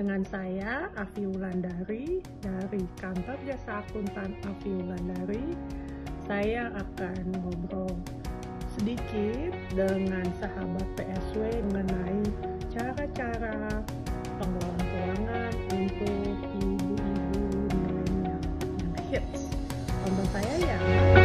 Dengan saya, Afi Wulandari, dari Kantor Jasa Akuntan Afi Wulandari. Saya akan ngobrol sedikit dengan sahabat PSW mengenai cara-cara pengelolaan keuangan untuk ibu-ibu milenial yang hits. Tonton saya ya.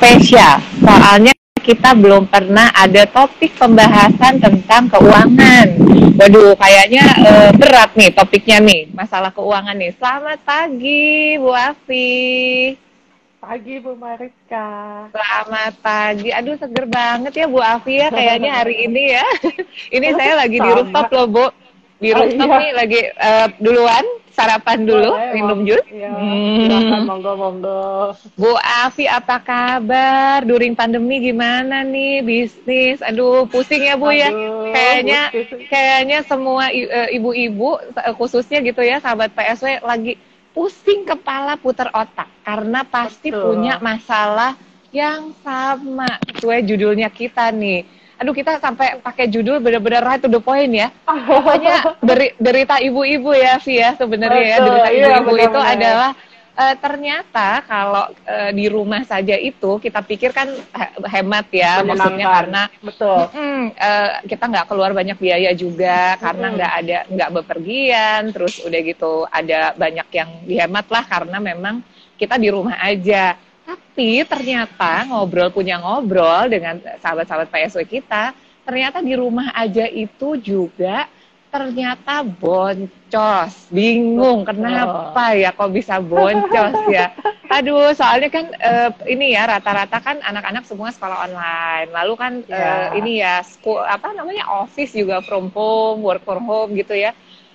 Spesial. Soalnya kita belum pernah ada topik pembahasan tentang keuangan. Waduh, kayaknya eh, berat nih topiknya nih, masalah keuangan nih. Selamat pagi, Bu Afi. Pagi Bu Mariska. Selamat pagi. Aduh, seger banget ya Bu Afi ya kayaknya hari ini ya. ini saya lagi di rooftop loh, Bu. Di Oh, rooftop iya. nih lagi eh, duluan sarapan dulu, Boleh, minum jus. Iya, Hmm. monggo monggo. Bu Afi apa kabar? During pandemi gimana nih bisnis? Aduh pusing ya Bu ya. Aduh, Kayaknya pusing. kayaknya semua eh, ibu-ibu eh, khususnya gitu ya sahabat PSW lagi pusing kepala puter otak karena pasti Betul. punya masalah yang sama sesuai judulnya kita nih. Aduh kita sampai pakai judul bener-bener right to the point ya. Pokoknya deri- derita ibu-ibu ya Vi ya sebenarnya ya Betul, derita iya, ibu-ibu itu benar-benar. adalah eh, ternyata kalau eh, di rumah saja itu kita pikir kan he- hemat ya maksudnya karena betul. mm, eh, kita nggak keluar banyak biaya juga karena nggak ada nggak bepergian terus udah gitu ada banyak yang dihemat lah karena memang kita di rumah aja tapi ternyata ngobrol punya ngobrol dengan sahabat-sahabat PSW kita ternyata di rumah aja itu juga ternyata boncos. Bingung kenapa ya kok bisa boncos ya? Aduh soalnya kan eh, ini ya rata-rata kan anak-anak semua sekolah online. Lalu kan eh, Ya. ini ya school apa namanya office juga from home work from home gitu ya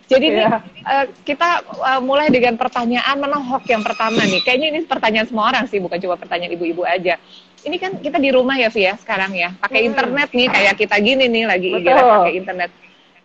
jadi nih Iya. eh, kita eh, mulai dengan pertanyaan menohok yang pertama nih kayaknya ini pertanyaan semua orang sih bukan cuma pertanyaan ibu-ibu aja ini kan kita di rumah ya Vi ya sekarang ya pakai Hmm. internet nih kayak kita gini nih lagi IG pakai internet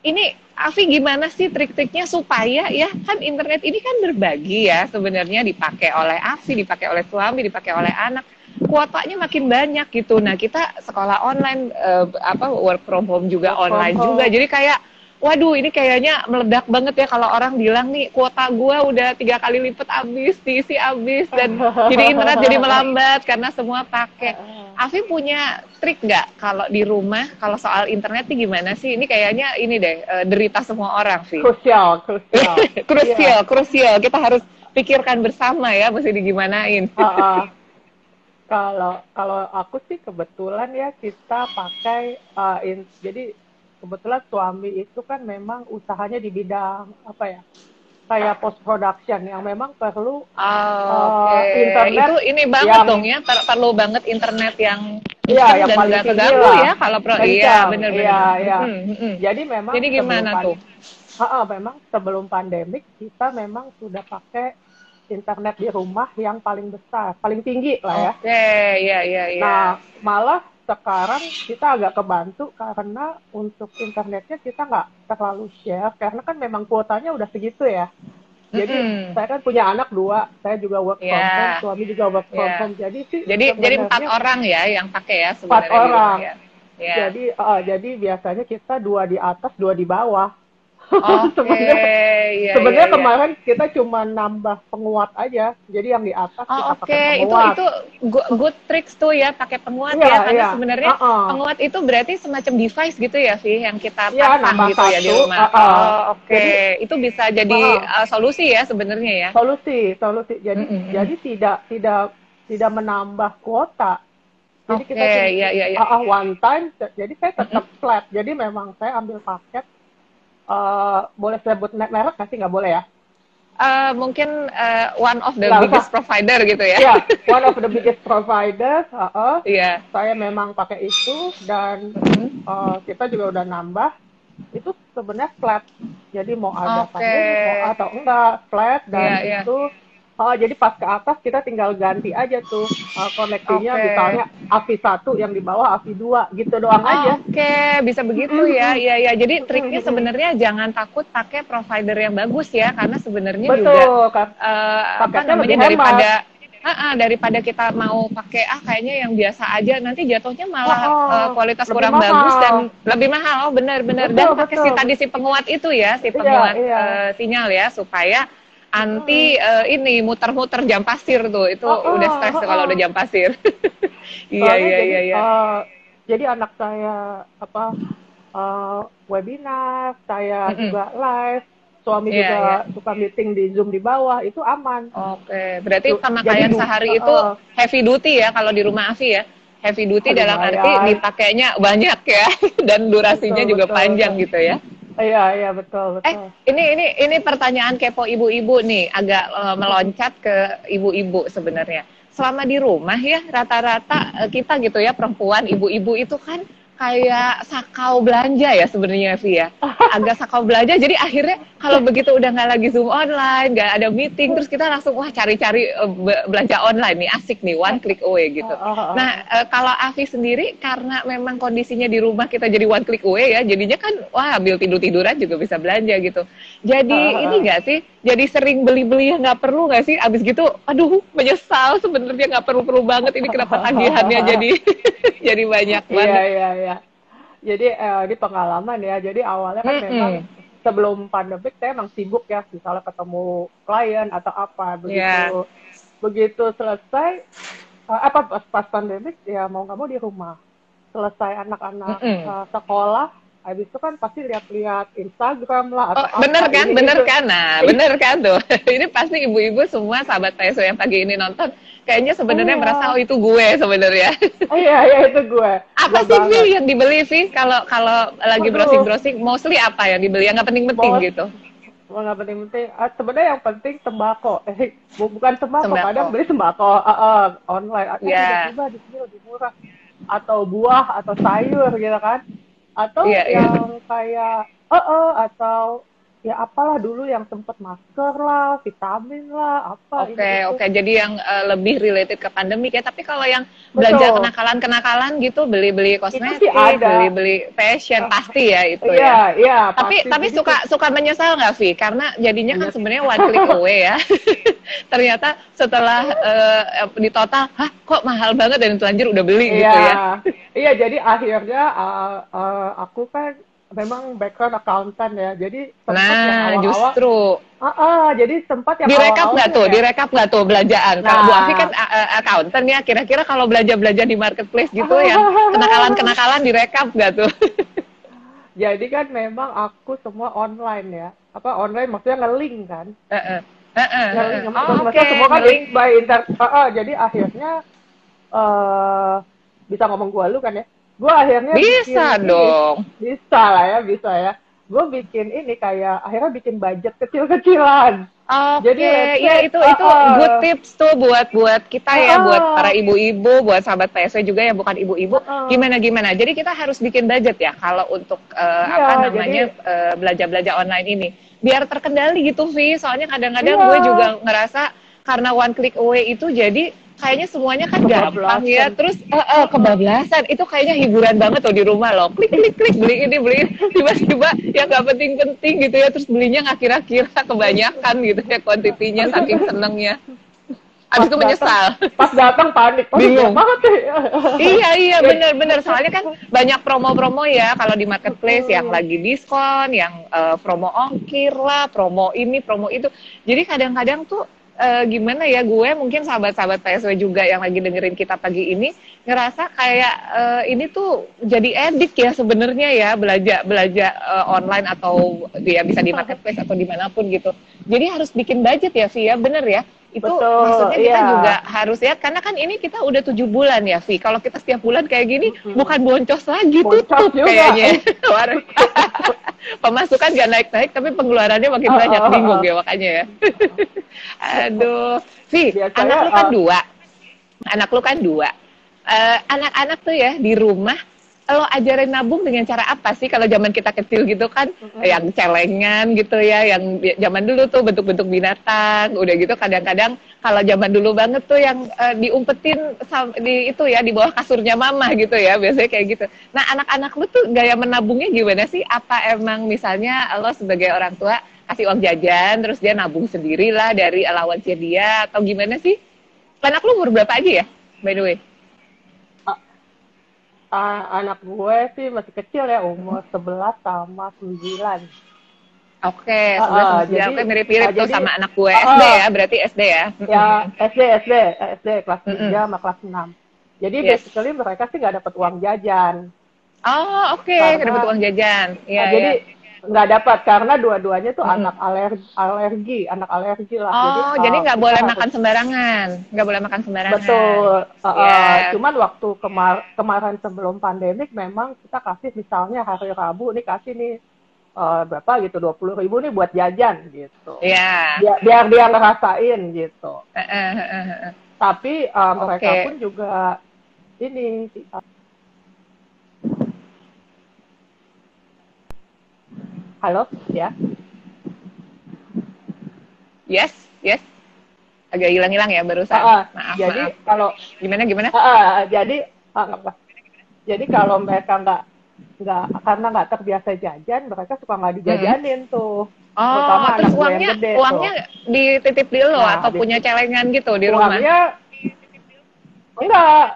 ini Afi gimana sih trik-triknya supaya ya kan internet ini kan berbagi ya sebenarnya dipakai oleh Afi, dipakai oleh suami, dipakai oleh anak. Kuotanya makin banyak gitu. Nah, kita sekolah online eh, apa work from home juga Work online home. juga. Jadi kayak waduh ini kayaknya meledak banget ya kalau orang bilang nih kuota gua udah tiga kali lipat habis, diisi habis dan jadi internet jadi melambat karena semua pakai. Afi punya trik nggak kalau di rumah kalau soal internet nih gimana sih? Ini kayaknya ini deh eh, derita semua orang sih. Krusial, krusial. krusial, krusial. Kita harus pikirkan bersama ya, mesti digimanain. Ah, ah. Kalau kalau aku sih kebetulan ya kita pakai ah, in- jadi kebetulan suami itu kan memang usahanya di bidang apa ya kayak post production yang memang perlu Oh, Oke, Eh, internet itu ini banget yang- dong ya, per- perlu banget internet yang Iya, yang dan paling tinggi keganggu lah. ya kalau pro. Kencang, Iya, benar-benar. iya, iya. Mm, mm, mm. jadi memang Jadi gimana tuh? Ah, ah, memang sebelum pandemik kita memang sudah pakai internet di rumah yang paling besar, paling tinggi lah ya. Oke, iya, iya, iya. Nah, malah sekarang kita agak kebantu karena untuk internetnya kita nggak terlalu share karena kan memang kuotanya udah segitu ya. Jadi Mm-mm. saya kan punya anak dua, saya juga work from Iya. home, suami juga work from Iya. home. Jadi sih jadi jadi empat orang ya yang pakai ya sebenarnya di orang. ya. Ya. Jadi ah, jadi biasanya kita dua di atas, dua di bawah. Oke, sebenarnya iya, sebenarnya iya, iya. kemarin kita cuma nambah penguat aja. Jadi yang di atas kita Oh, oke, pakai itu penguat. itu good, good tricks tuh ya pakai penguat Iya, ya karena iya. sebenarnya Uh-uh. penguat itu berarti semacam device gitu ya sih yang kita Iya, pasang nambah gitu ya di satu, rumah. uh-uh. Oh, oke. Jadi- itu bisa jadi Uh-uh. uh, solusi ya sebenarnya ya. solusi solusi jadi Mm-mm. jadi tidak tidak tidak menambah kuota. Jadi Oke, kita cuma iya, iya, iya. ah, ah, one time. Jadi saya tetap flat. Jadi memang saya ambil paket. Eh, boleh sebut merek nggak sih? Nggak boleh ya? Eh, mungkin eh, one of the biggest provider gitu ya. Iya, one of the biggest providers. ah, ah. Iya. saya memang pakai itu dan eh, kita juga udah nambah. Itu sebenarnya flat. Jadi mau ada Oke. pandemi mau atau enggak flat dan Iya, iya. itu Oh, jadi pas ke atas kita tinggal ganti aja tuh uh, koneksinya Oke. misalnya AVI 1 yang di bawah AVI 2 gitu doang aja. Oh, Oke, bisa begitu ya. Iya, iya. Jadi triknya sebenarnya jangan takut pakai provider yang bagus ya, karena sebenarnya juga Betul eh, apa namanya daripada Ah, ah, daripada kita mau pakai ah kayaknya yang biasa aja nanti jatuhnya malah Oh, eh, kualitas kurang mahal. bagus dan lebih mahal oh benar-benar dan pakai betul. si tadi si penguat itu ya si Iya, penguat iya. eh, sinyal ya supaya anti eh, ini muter-muter jam pasir tuh itu Oh, oh, udah stres tuh oh, kalau oh. udah jam pasir iya iya jadi, iya iya eh, jadi anak saya apa eh, webinar, saya Mm-mm. juga live, suami Iya, juga iya. suka meeting di Zoom di bawah, itu aman. Oke, berarti Tuh, pemakaian sehari uh, itu uh. heavy duty ya kalau di rumah Afi ya. Heavy duty dalam arti dipakainya banyak ya dan durasinya Betul, juga betul, panjang betul. gitu ya. Iya, iya betul, Eh, betul. ini ini ini pertanyaan kepo ibu-ibu nih, agak eh, meloncat ke ibu-ibu sebenarnya. Selama di rumah ya, rata-rata eh, kita gitu ya perempuan, ibu-ibu itu kan kayak sakau belanja ya sebenarnya Vi ya. Agak sakau belanja jadi akhirnya kalau begitu udah nggak lagi Zoom online, nggak ada meeting terus kita langsung wah cari-cari eh, be- belanja online nih asik nih one click away gitu. Oh, oh, oh. Nah, eh, kalau Avi sendiri karena memang kondisinya di rumah kita jadi one click away ya, jadinya kan wah ambil tidur-tiduran juga bisa belanja gitu. Jadi ini nggak sih? Jadi sering beli-beli yang nggak perlu nggak sih? Abis gitu, aduh menyesal sebenarnya nggak perlu-perlu banget ini kenapa tagihannya jadi jadi banyak Iya, banget. iya, iya. Jadi eh, ini pengalaman ya. Jadi awalnya kan Mm-mm. memang sebelum pandemik saya emang sibuk ya, misalnya ketemu klien atau apa begitu. Iya. Begitu selesai eh, apa pas, pas pandemik ya mau nggak mau di rumah. Selesai anak-anak Mm-mm. eh, sekolah, habis itu kan pasti lihat-lihat Instagram lah Oh, atau apa, bener kan? ini, Bener itu. kan? Nah, bener kan tuh. ini pasti ibu-ibu semua sahabat PSO yang pagi ini nonton kayaknya sebenarnya Iya. merasa oh itu gue sebenarnya. Oh, iya, iya itu gue. Apa Gue sih banget. Yang dibeli Vi kalau kalau lagi Waduh. browsing-browsing mostly apa yang dibeli yang nggak penting-penting Most- gitu. Nggak penting-penting. Ah, sebenarnya yang penting tembakau. Eh, bu- bukan tembakau. Tembakau. Kadang beli tembakau ah, ah, online. Ah, Iya. Tiba-tiba di sini lebih murah. Atau buah atau sayur gitu kan. Atau Iya, iya. yang kayak eh eh, atau ya apalah dulu yang sempet masker lah, vitamin lah, apa Oke, ini, itu. oke. Jadi yang eh, lebih related ke pandemik ya. Tapi kalau yang belanja kenakalan-kenakalan gitu, beli-beli kosmetik, beli-beli fashion, pasti ya itu Iya, ya. iya. Tapi pasti. tapi Jadi suka suka menyesal nggak Vi? Karena jadinya kan Iya. sebenarnya one click away ya. Ternyata setelah eh, di total, hah kok mahal banget dan telanjur udah beli gitu Iya, ya. Iya. Jadi akhirnya uh, uh, aku kan memang background accountant ya. Jadi sempat yang Nah, awal-awal, justru Ah, ah, jadi sempat yang direkap nggak tuh? ya. Direkap nggak tuh belanjaan? Kalau Nah. Bu Afi kan a- accountant ya, kira-kira kalau belanja-belanja di marketplace gitu yang kenakalan-kenakalan direkap nggak tuh? Jadi kan memang aku semua online ya. Apa online maksudnya nge-link kan? Heeh. Heeh, Nge-link. heeh. Maksudnya Oh, Oke, semua kan nge-link. by inter. Ah, jadi akhirnya eh bisa ngomong gua lu kan ya? Gua akhirnya bisa bikin ini. dong. Bisa lah ya, bisa ya. Gue bikin ini kayak akhirnya bikin budget kecil-kecilan. Oke, Jadi, let's ya say, itu uh, itu uh, good tips tuh buat buat kita ya, uh, buat para ibu-ibu, buat sahabat PSW juga yang bukan ibu-ibu. Uh, uh. Gimana gimana? Jadi kita harus bikin budget ya kalau untuk eh, Iya, apa namanya eh, belanja-belanja online ini, biar terkendali gitu, Vi. Soalnya kadang-kadang Iya. gue juga ngerasa karena one click away itu jadi kayaknya semuanya kan gampang ya. Terus eh, eh, kebablasan itu kayaknya hiburan banget tuh di rumah loh. Klik klik klik beli ini beli tiba-tiba yang nggak penting-penting gitu ya. Terus belinya nggak kira-kira kebanyakan gitu ya kuantitinya saking senengnya. Abis itu menyesal. Pas datang panik. Bingung. banget deh. iya iya bener-bener soalnya kan banyak promo-promo ya kalau di marketplace yang lagi diskon, yang eh, promo ongkir lah, promo ini, promo itu. Jadi kadang-kadang tuh eh, gimana ya gue mungkin sahabat-sahabat PSW juga yang lagi dengerin kita pagi ini ngerasa kayak eh, ini tuh jadi edik ya sebenarnya ya belanja belanja eh, online atau dia bisa di marketplace atau di mana pun gitu. Jadi harus bikin budget ya Vi ya bener ya. Itu Betul, maksudnya kita iya. juga harus lihat karena kan ini kita udah tujuh bulan ya Vi. Kalau kita setiap bulan kayak gini Mm-mm. bukan boncos lagi Boncos tutup juga. kayaknya. Pemasukan gak naik-naik tapi pengeluarannya makin Oh, banyak. oh, oh, bingung oh. ya makanya ya. Aduh. Vi Biasanya, anak lu kan uh, dua. Anak lu kan dua. Eh, anak-anak tuh ya di rumah lo ajarin nabung dengan cara apa sih? Kalau zaman kita kecil gitu kan Mm-mm. yang celengan gitu ya yang bi- zaman dulu tuh bentuk-bentuk binatang udah gitu kadang-kadang kalau zaman dulu banget tuh yang eh, diumpetin di itu ya di bawah kasurnya mama gitu ya biasanya kayak gitu. Nah anak-anak lu tuh gaya menabungnya gimana sih? Apa emang misalnya lo sebagai orang tua kasih uang jajan terus dia nabung sendiri lah dari allowance dia atau gimana sih? Anak lu umur berapa aja ya by the way Ah, anak gue sih masih kecil ya, umur 11 sama 9. Oke, ah, sama sembilan. jadi- Oke, mirip-mirip ah, tuh jadi- sama anak gue ah, SD ya, berarti SD ya. Ya, SD, SD, eh, SD kelas 3 Mm-mm. sama kelas 6. Jadi Yes. basically mereka sih nggak dapat uang jajan. Oh, oke, Karena- nggak dapat uang jajan. Iya, Nah, jadi iya. Nggak dapat karena dua-duanya tuh Mm-mm. anak alergi, alergi, anak alergi lah. Oh, uh, jadi nggak boleh harus- makan sembarangan, nggak boleh makan sembarangan. Betul. Uh, uh, Iya. Cuman waktu kemar kemarin sebelum pandemik memang kita kasih misalnya hari Rabu nih kasih nih uh, berapa gitu dua puluh ribu nih buat jajan gitu. Iya. Biar, biar dia ngerasain gitu. Eh, eh, eh, eh. Tapi uh, mereka Oke. pun juga ini uh, Halo, ya. Yes, yes. Agak hilang-hilang ya barusan. Ah, ah. maaf, jadi maaf. kalau Gimana, gimana? Ah, ah, jadi nggak apa. Jadi kalau mereka nggak nggak karena nggak terbiasa jajan, mereka suka nggak dijajanin tuh. Oh, Terutama terus uangnya, gede uangnya dititip di lo Nah, atau di- punya celengan gitu di rumah? Uangnya enggak,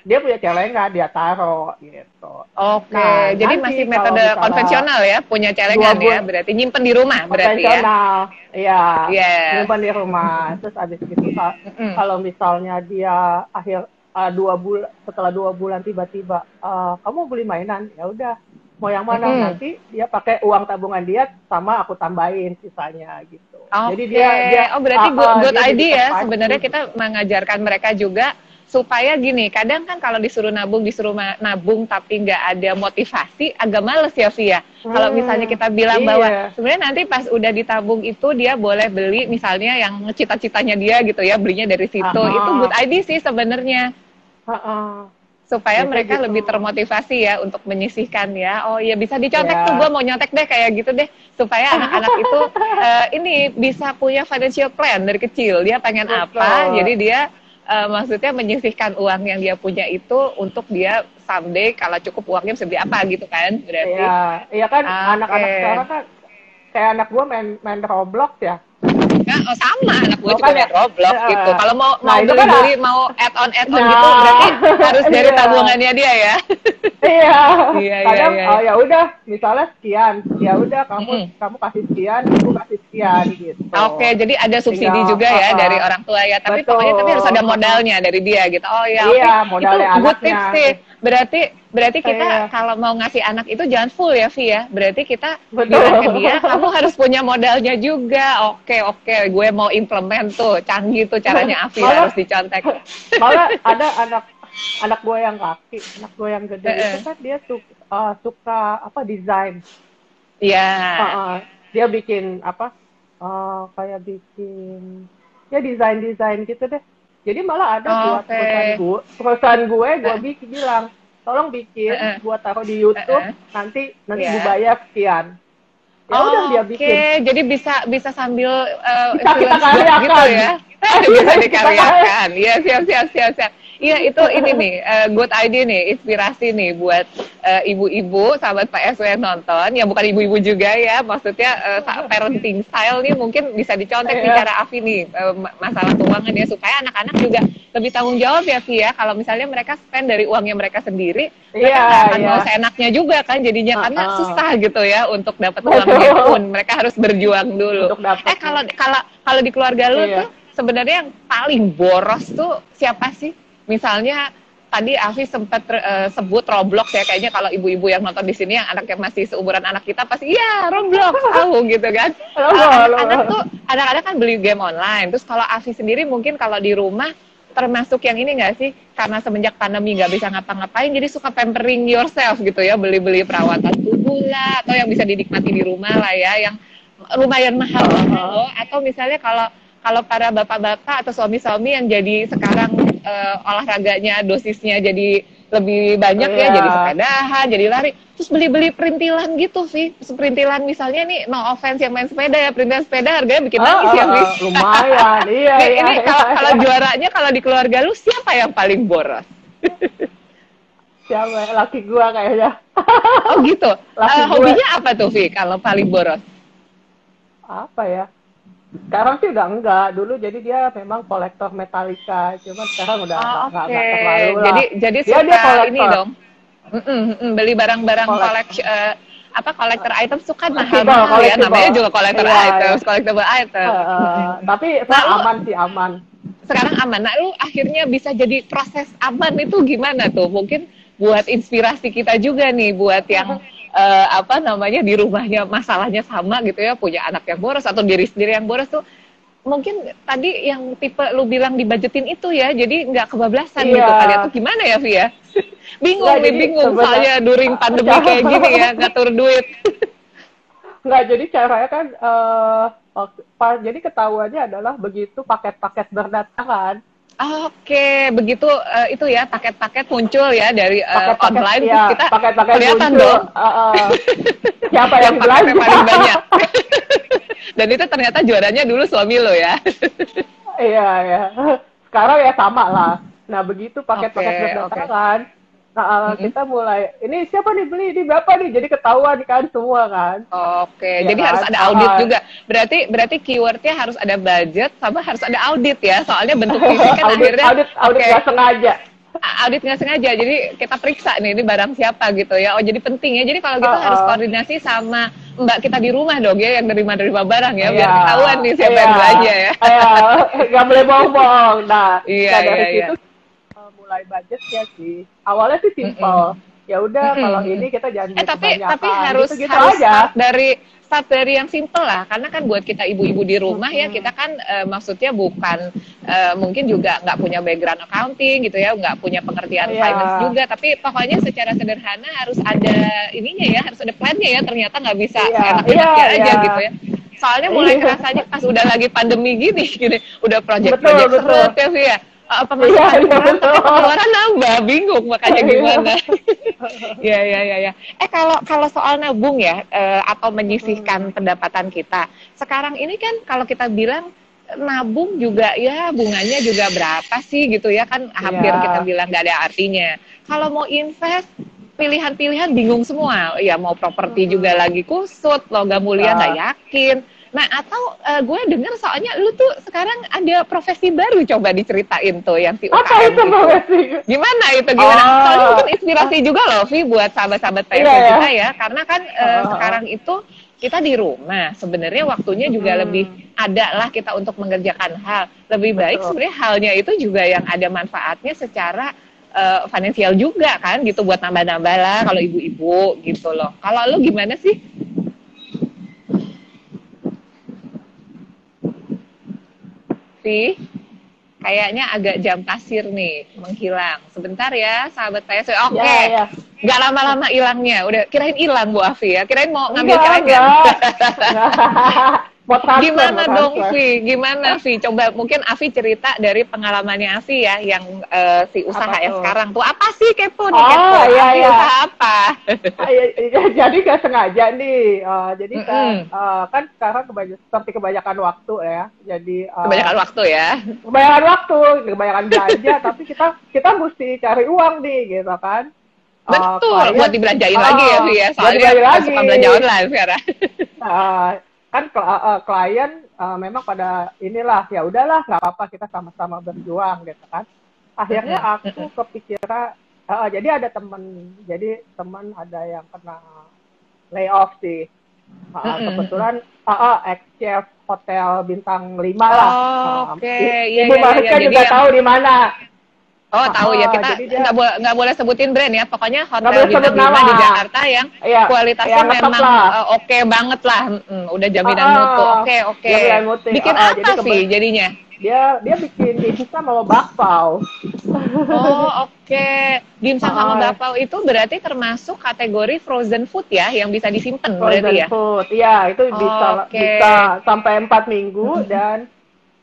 dia punya celengan, dia taruh gitu. Oke, Nah, jadi nanti masih metode konvensional ya, punya celengan ya, berarti nyimpen di rumah berarti ya. Konvensional, iya. Iya. Nyimpan di rumah. Terus abis itu kalau misalnya dia akhir ah, dua bulan setelah dua bulan tiba-tiba ah, kamu beli mainan, ya udah mau yang mana Mm-mm. nanti dia pakai uang tabungan dia sama aku tambahin sisanya gitu. Oke. Jadi dia, dia oh berarti ah, good, ah, good idea ya. Sebenarnya kita mengajarkan mereka juga supaya gini. Kadang kan kalau disuruh nabung, disuruh nabung tapi nggak ada motivasi, agak males ya Via. Kalau Hmm, misalnya kita bilang iya. bahwa sebenarnya nanti pas udah ditabung itu dia boleh beli misalnya yang cita-citanya dia gitu ya, belinya dari situ. Aha. Itu good idea sih sebenarnya supaya Biasanya mereka gitu. lebih termotivasi ya untuk menyisihkan ya. Oh iya bisa dicontek Ya. tuh, gue mau nyontek deh kayak gitu deh supaya anak-anak itu eh, ini bisa punya financial plan dari kecil. Dia pengen Betul. apa, jadi dia eh, maksudnya menyisihkan uang yang dia punya itu untuk dia someday kalau cukup uangnya bisa beli apa gitu kan berarti. Iya, iya kan Oke. anak-anak sekarang kan kayak anak gua main main Roblox ya. Nah, oh sama anak gue Oh, juga kan main? Roblox Ya. gitu. Kalau mau Nah, mau itu kan beli-beli mau add-on add-on Nah, gitu berarti harus dari iya. tabungannya dia ya. Iya. Iya, iya, Kadang iya. oh ya udah, misalnya sekian, ya udah kamu Mm-mm. kamu kasih sekian, ibu kasih sekian gitu. Oke, jadi ada subsidi juga ya uh-uh. dari orang tua ya. Tapi Betul. pokoknya tapi harus ada modalnya dari dia gitu. Oh ya. Iya, modalnya itu good tips sih. Berarti berarti kita Iya. kalau mau ngasih anak itu jangan full ya, Vi ya. Berarti kita Betul. bilang ke dia, kamu harus punya modalnya juga. Oke, oke, gue mau implement tuh. Canggih tuh caranya Afi Malah- harus dicontek. Malah ada anak anak gue yang kaki, anak gue yang gede Eh, eh. itu kan dia suka, uh, suka apa desain. Iya. Uh, uh, dia bikin apa? uh, kayak bikin ya desain desain gitu deh. Jadi malah ada buat Oke. perusahaan gue, perusahaan gue, gue bikin bilang, tolong bikin, Eh, eh. buat taruh di YouTube, Eh, eh. nanti nanti Iya. gue bayar sekian. Ya udah dia Oke, bikin. jadi bisa bisa sambil uh, Bisa kita influence karyakan. gitu ya. bisa Kita dikaryakan. Iya, siap siap siap siap. Iya, itu ini nih uh, good idea nih, inspirasi nih buat uh, ibu-ibu sahabat Pak SW yang nonton, yang bukan ibu-ibu juga ya, maksudnya uh, parenting style nih mungkin bisa dicontek Iya. cara Afi nih uh, ma- masalah keuangan ya supaya anak-anak juga lebih tanggung jawab ya Vi ya. Kalau misalnya mereka spend dari uangnya mereka sendiri, mereka nggak akan iya. mau seenaknya juga kan jadinya karena Uh-uh. susah gitu ya untuk dapat uangnya pun mereka harus berjuang dulu. Eh kalau kalau kalau di keluarga lu Iya. tuh sebenarnya yang paling boros tuh siapa sih? Misalnya tadi Afi sempat uh, sebut Roblox ya kayaknya kalau ibu-ibu yang nonton di sini yang anaknya masih seumuran anak kita pasti iya Roblox tahu gitu kan. Anak-anak uh, tuh anak-anak kan beli game online. Terus kalau Afi sendiri mungkin kalau di rumah termasuk yang ini nggak sih karena semenjak pandemi nggak bisa ngapa-ngapain jadi suka pampering yourself gitu ya beli-beli perawatan tubuh lah atau yang bisa dinikmati di rumah lah ya yang lumayan mahal loh atau misalnya kalau kalau para bapak-bapak atau suami-suami yang jadi sekarang uh, olahraganya dosisnya jadi lebih banyak ya, jadi sepedahan, jadi lari, terus beli-beli perintilan gitu sih, perintilan misalnya nih no offense yang main sepeda ya, perintilan sepeda harganya bikin nangis oh, ya, oh, lumayan, iya, iya. Ini iya, kalau, kalau juaranya kalau di keluarga lu siapa yang paling boros? siapa? Laki gua kayaknya. oh gitu. Laki uh, hobinya apa tuh, Vi? Kalau paling boros? Apa ya? Sekarang sih udah enggak. Dulu jadi dia memang kolektor Metallica, cuman sekarang udah oh, enggak, okay. enggak terlalu lah. Jadi jadi dia, suka dia kolektor. ini dong. Mm -mm, mm, beli barang-barang koleksi uh, apa kolektor item suka mahal-mahal ya namanya juga kolektor iya, items, iya. collectible item. Uh, uh, tapi nah, aman sih aman. Sekarang aman. Nah, lu akhirnya bisa jadi proses aman itu gimana tuh? Mungkin buat inspirasi kita juga nih buat yang uh, apa namanya di rumahnya masalahnya sama gitu ya punya anak yang boros atau diri sendiri yang boros tuh mungkin tadi yang tipe lu bilang dibajetin itu ya jadi nggak kebablasan iya. gitu. Kali itu gimana ya Via? Bingung nih bingung soalnya during pandemi kayak gini ya ngatur duit. Nggak jadi caranya kan uh, jadi ketahuannya adalah begitu paket-paket berdatangan Oke, begitu uh, itu ya paket-paket muncul ya dari uh, paket -paket, online ya, kita paket-paket kelihatan muncul. dong. Uh, uh, siapa yang, yang belanja paling banyak? Dan itu ternyata juaranya dulu suami lo ya. iya ya. Sekarang ya sama lah. Nah begitu paket-paket okay, berdatangan. Okay Nah, mm-hmm. kita mulai ini siapa nih beli ini berapa nih jadi ketahuan kan semua kan. Oke, okay. ya jadi kan? harus ada audit juga. Berarti berarti keywordnya harus ada budget sama harus ada audit ya. Soalnya bentuk fisik kan audit, akhirnya audit audit okay. sengaja. Audit nggak sengaja, jadi kita periksa nih ini barang siapa gitu ya. Oh jadi penting ya. Jadi kalau gitu uh, uh. harus koordinasi sama mbak kita di rumah dong ya yang nerima nerima barang ya, biar iya. ketahuan nih siapa yeah. yang belanja ya. Iya, nggak boleh bohong. Nah, iya, nah, dari iya, situ iya mulai budget ya sih. Awalnya sih simple. Mm -hmm. Ya udah mm -hmm. kalau ini kita jangan eh, tapi tapi harus gitu, gitu harus aja. Start dari start dari yang simple lah karena kan buat kita ibu-ibu di rumah hmm. ya kita kan uh, maksudnya bukan uh, mungkin juga nggak punya background accounting gitu ya nggak punya pengertian yeah. finance juga tapi pokoknya secara sederhana harus ada ininya ya harus ada plannya ya ternyata nggak bisa yeah. enak-enaknya yeah, aja yeah. gitu ya soalnya mulai iya. kerasanya pas udah lagi pandemi gini gini udah project-project serut ya ya uh, pemasukan ya, tapi pengeluaran nambah bingung makanya gimana ya ya ya ya eh kalau kalau soal nabung ya uh, atau menyisihkan hmm. pendapatan kita sekarang ini kan kalau kita bilang nabung juga ya bunganya juga berapa sih gitu ya kan hampir ya. kita bilang nggak ada artinya kalau mau invest pilihan-pilihan bingung semua ya mau properti hmm. juga lagi kusut logam mulia nggak ya. yakin Nah, atau uh, gue denger soalnya lu tuh sekarang ada profesi baru coba diceritain tuh yang si UKM Apa itu profesi? Gimana itu gimana? Oh. Soalnya mungkin inspirasi oh. juga loh Vi buat sahabat-sahabat PSP yeah, kita ya. Karena kan uh, oh. sekarang itu kita di rumah sebenarnya waktunya juga hmm. lebih ada lah kita untuk mengerjakan hal lebih baik sebenarnya halnya itu juga yang ada manfaatnya secara uh, finansial juga kan gitu buat nambah-nambah lah kalau ibu-ibu gitu loh kalau lu gimana sih sih kayaknya agak jam pasir nih menghilang. Sebentar ya, sahabat saya. Oke, okay. ya, ya. nggak lama-lama hilangnya. Udah kirain hilang Bu Afi ya. Kirain mau ngambil transfer, Gimana dong Vi? Gimana Vi? Coba mungkin Afi cerita dari pengalamannya Afi ya yang uh, si usaha ya sekarang tuh. Apa sih kepo nih oh, kepo? Iya, Afi iya. usaha apa? Ah, iya, iya, jadi gak sengaja nih. Uh, jadi mm -hmm. kan, uh, kan sekarang kebanyakan, seperti kebanyakan waktu ya. Jadi uh, kebanyakan waktu ya. Kebanyakan waktu, kebanyakan belanja. tapi kita kita mesti cari uang nih gitu kan. Betul, uh, buat dibelanjain uh, lagi ya, Vi ya. Soalnya lagi. suka belanja online sekarang. Uh, kan uh, klien uh, memang pada inilah ya udahlah nggak apa-apa kita sama-sama berjuang gitu kan. Akhirnya aku kepikiran uh, jadi ada temen jadi teman ada yang kena layoff sih. Uh, kebetulan uh, uh, ex chef hotel bintang lima lah. Oh, oke. okay. ibu yeah, yeah, yeah. juga tahu di mana Oh tahu ya. Ah, kita nggak boleh nggak boleh sebutin brand ya. Pokoknya hotel bintang lima di Jakarta yang Iya, kualitasnya lengkap memang eh, oke banget lah. Mm, udah jaminan Ah, mutu. Oke oke. Jaminan mutu. bikin Ah, apa jadi sih jadinya? Dia dia bikin dimsum sama bakpao. oh oke. Dimsum sama bakpao itu berarti termasuk kategori frozen food ya yang bisa disimpan Frozen berarti ya? food. Iya, itu bisa Oke. bisa sampai empat minggu dan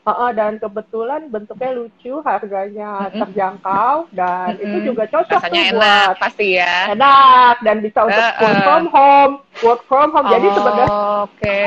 Heeh, dan kebetulan bentuknya lucu, harganya terjangkau dan itu Mm-mm. juga cocok rasanya tuh enak buat pasti ya enak dan bisa untuk Eh, work eh. from home, work from home. Jadi Oh, sebenarnya oke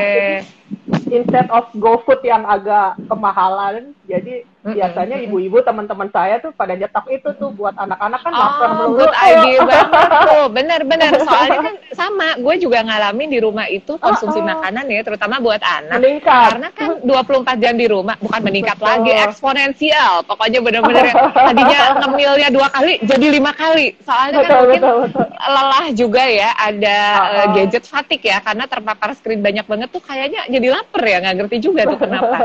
instead of GoFood yang agak kemahalan, jadi Biasanya ibu-ibu teman-teman saya tuh pada nyetok itu tuh buat anak-anak kan lapar Oh, melulu. good idea banget tuh. Bener-bener. Soalnya kan sama, gue juga ngalamin di rumah itu konsumsi Oh, oh. makanan ya, terutama buat anak. Meningkat. Karena kan 24 jam di rumah, bukan meningkat Betul. lagi, eksponensial. Pokoknya bener-bener tadinya ngemilnya dua kali, jadi lima kali. Soalnya kan mungkin betul, betul. lelah juga ya, ada Oh, oh. gadget fatigue ya, karena terpapar screen banyak banget tuh kayaknya jadi lapar ya, nggak ngerti juga tuh kenapa.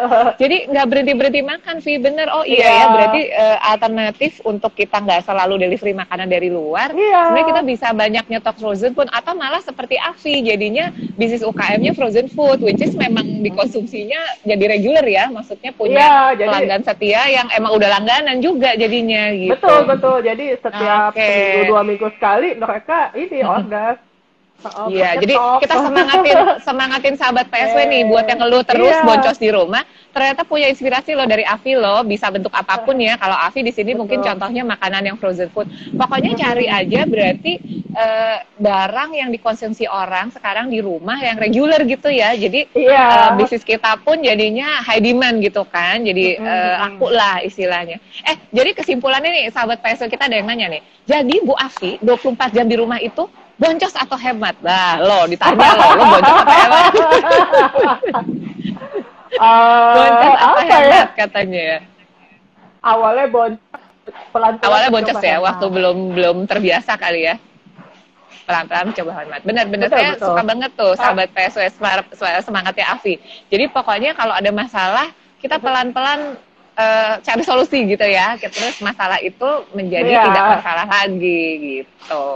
Jadi nggak berhenti-berhenti makan, Vi. Bener, oh iya Iya. ya, berarti eh, alternatif untuk kita nggak selalu delivery makanan dari luar, Iya. sebenarnya kita bisa banyak nyetok frozen food atau malah seperti Avi jadinya bisnis UKM-nya frozen food which is memang dikonsumsinya jadi regular ya maksudnya punya Iya, jadi- pelanggan setia yang emang udah langganan juga jadinya gitu. Betul betul. Jadi setiap Oke. minggu dua minggu sekali mereka ini order. Oh, Iya, jadi nyetok. kita semangatin semangatin sahabat PSW nih Eh, buat yang ngeluh terus iya. boncos di rumah. Ternyata punya inspirasi loh dari Avi loh, bisa bentuk apa pun ya. Kalau Avi di sini Betul. mungkin contohnya makanan yang frozen food. Pokoknya cari aja berarti eh, barang yang dikonsumsi orang sekarang di rumah yang regular gitu ya. Jadi Iya. eh, bisnis kita pun jadinya high demand gitu kan. Jadi Mm-mm, eh, laku lah istilahnya. Eh, jadi kesimpulannya nih sahabat PSW kita ada yang nanya nih. Jadi Bu Avi 24 jam di rumah itu boncos atau hemat? Nah, lo ditanya lo, lo boncos atau hemat? Eh, boncos atau apa ya? hemat katanya ya. Awalnya boncos pelan-pelan. Awalnya boncos ya, hemat. waktu belum belum terbiasa kali ya. Pelan-pelan coba hemat. Benar-benar saya betul. suka banget tuh Ah. sahabat PSW semangatnya Avi. Jadi pokoknya kalau ada masalah kita pelan-pelan eh, cari solusi gitu ya. Terus masalah itu menjadi Iya. tidak masalah lagi gitu.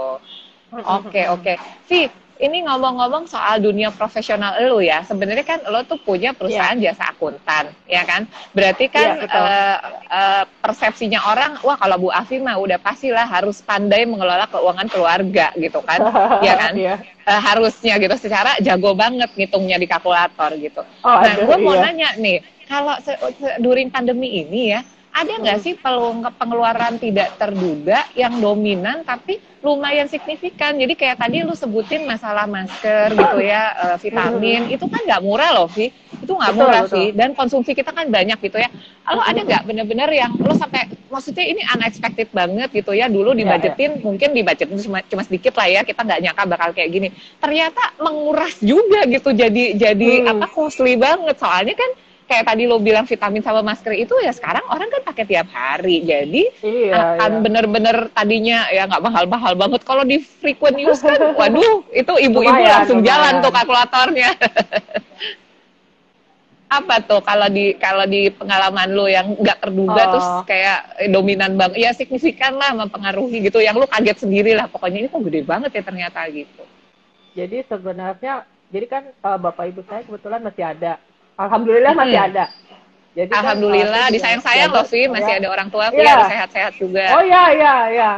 Oke oke. Vi, ini ngomong-ngomong soal dunia profesional lo ya. Sebenarnya kan lo tuh punya perusahaan jasa akuntan, ya kan? Berarti kan Iya, betul. eh, eh, persepsinya orang, wah kalau Bu Afi mah udah pastilah harus pandai mengelola keuangan keluarga gitu kan, ya kan? Iya. Eh, harusnya gitu. Secara jago banget ngitungnya di kalkulator gitu. Oh, nah, gue mau iya. nanya nih, kalau during pandemi ini ya, ada nggak Hmm. sih peluang pengeluaran tidak terduga yang dominan tapi lumayan signifikan? Jadi kayak tadi lu sebutin masalah masker gitu ya, eh, vitamin, itu kan nggak murah loh, Vi. Itu nggak murah betul. sih. Dan konsumsi kita kan banyak gitu ya. Lo ada nggak bener-bener yang lo sampai, maksudnya ini unexpected banget gitu ya. Dulu Iya, dibajetin, mungkin dibajetin cuma, cuma sedikit lah ya. Kita nggak nyangka bakal kayak gini. Ternyata menguras juga gitu. Jadi jadi Hmm. apa costly banget. Soalnya kan kayak tadi lo bilang vitamin sama masker itu ya sekarang orang kan pakai tiap hari jadi Iya, akan iya. bener-bener tadinya ya nggak mahal-mahal banget kalau di frequent use kan waduh itu ibu-ibu Lumayan, langsung jalan lumayan. tuh kalkulatornya apa tuh kalau di kalau di pengalaman lo yang nggak terduga Oh. terus kayak dominan bang ya signifikan lah mempengaruhi gitu yang lo kaget sendiri lah pokoknya ini kok gede banget ya ternyata gitu Jadi sebenarnya, jadi kan eh, bapak ibu saya kebetulan masih ada. Alhamdulillah masih ada. Jadi kan, Alhamdulillah eh, disayang-sayang loh Vi masih ya. ada orang tua Vi Iya. harus sehat-sehat juga Oh iya iya iya.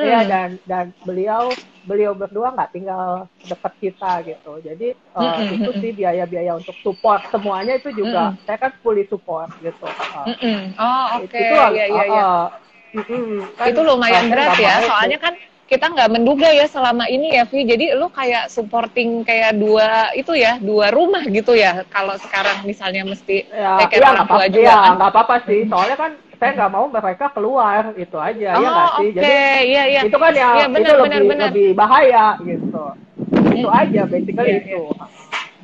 Iya dan dan beliau beliau berdua nggak tinggal dekat kita gitu. Jadi eh, Mm-mm, itu mm-mm. sih biaya-biaya untuk support semuanya itu juga saya kan fully support gitu. Eh, Mm-mm. Oh oke, Itu iya iya eh, iya. eh, mm-mm. Kan, Itu lumayan berat ya, soalnya kan kita nggak menduga ya selama ini ya Vi. Jadi lu kayak supporting kayak dua itu ya, dua rumah gitu ya. Kalau sekarang misalnya mesti ya, care ya orang nggak tua apa-apa, juga ya, kan. nggak apa-apa sih. Soalnya kan saya nggak mau mereka keluar itu aja ya nggak oh sih. oke, Jadi iya iya. itu kan ya Iya, benar, itu benar, lebih benar. lebih bahaya gitu. Itu aja basically Iya, itu.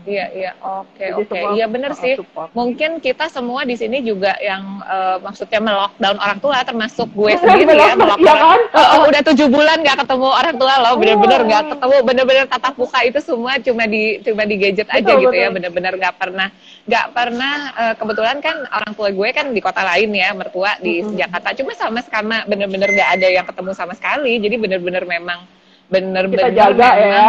Iya, iya. Oke, oke. Iya bener uh, sih. support. Mungkin kita semua di sini juga yang eh, maksudnya melockdown orang tua, termasuk gue sendiri ya, Melockdown, iya kan? Oh, oh, udah tujuh bulan nggak ketemu orang tua lo, bener-bener Iya. nggak ketemu, bener-bener tatap muka itu semua cuma di cuma di gadget aja Betul, gitu ya, bener-bener nggak pernah nggak pernah. eh, kebetulan kan orang tua gue kan di kota lain ya, mertua di Mhm. Jakarta. Cuma sama sama bener-bener nggak ada yang ketemu sama sekali. Jadi bener-bener memang bener-bener Kita jaga memang ya.